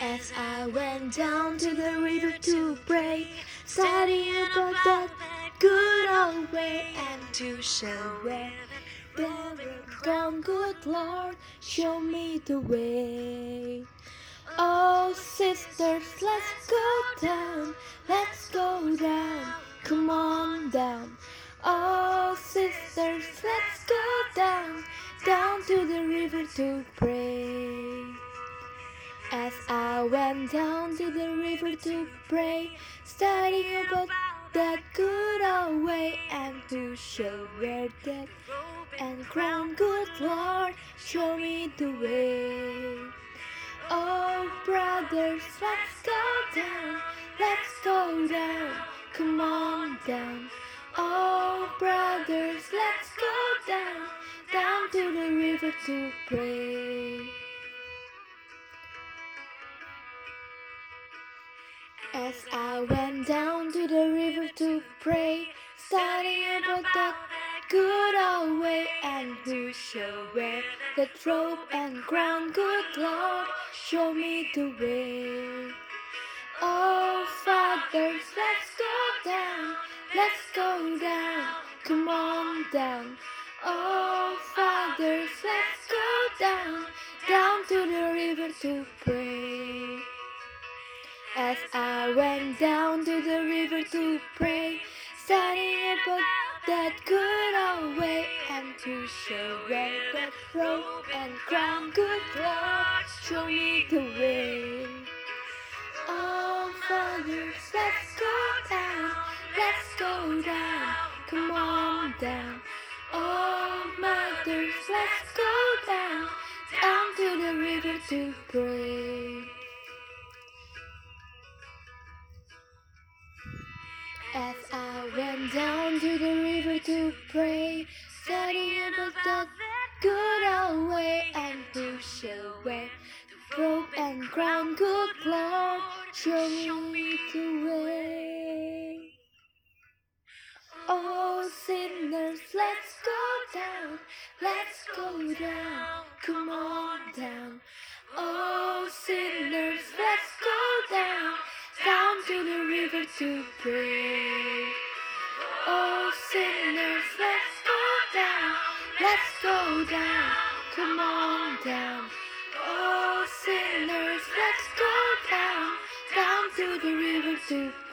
As I went down to the river to pray, studying about that good old way and to show where gone, good Lord, show me the way. Oh, sisters, let's go down, let's go down, come on down. Oh, sisters, let's go down, down to the river to pray. Went down to the river to pray, studying about that good old way and to show where that and crown, good Lord, show me the way. Oh, brothers, let's go down, let's go down, come on down. Oh, brothers, let's go down, down to the river to pray. As I went down to the river to pray, studying about that good old way and to show where the robe and crown, good Lord, show me the way. Oh, fathers, let's go down, let's go down, come on down. Oh, fathers, let's go down, down to the river to pray. Went down to the river to pray, studying about that good old way and to show where that robe and crown, good Lord, show me the way. Oh, fathers, let's go down, let's go down, come on down. Oh, mothers, let's go down, down to the river to pray. As I went down to the river to pray, studying about that good old way and show where the robe and crown, good Lord, show me the way. Oh, sinners, let's go down, let's go down, come on down. Oh, sinners, let's go down, down to the river to pray. Down, come on down. Oh, sinners, let's go down, down to the river to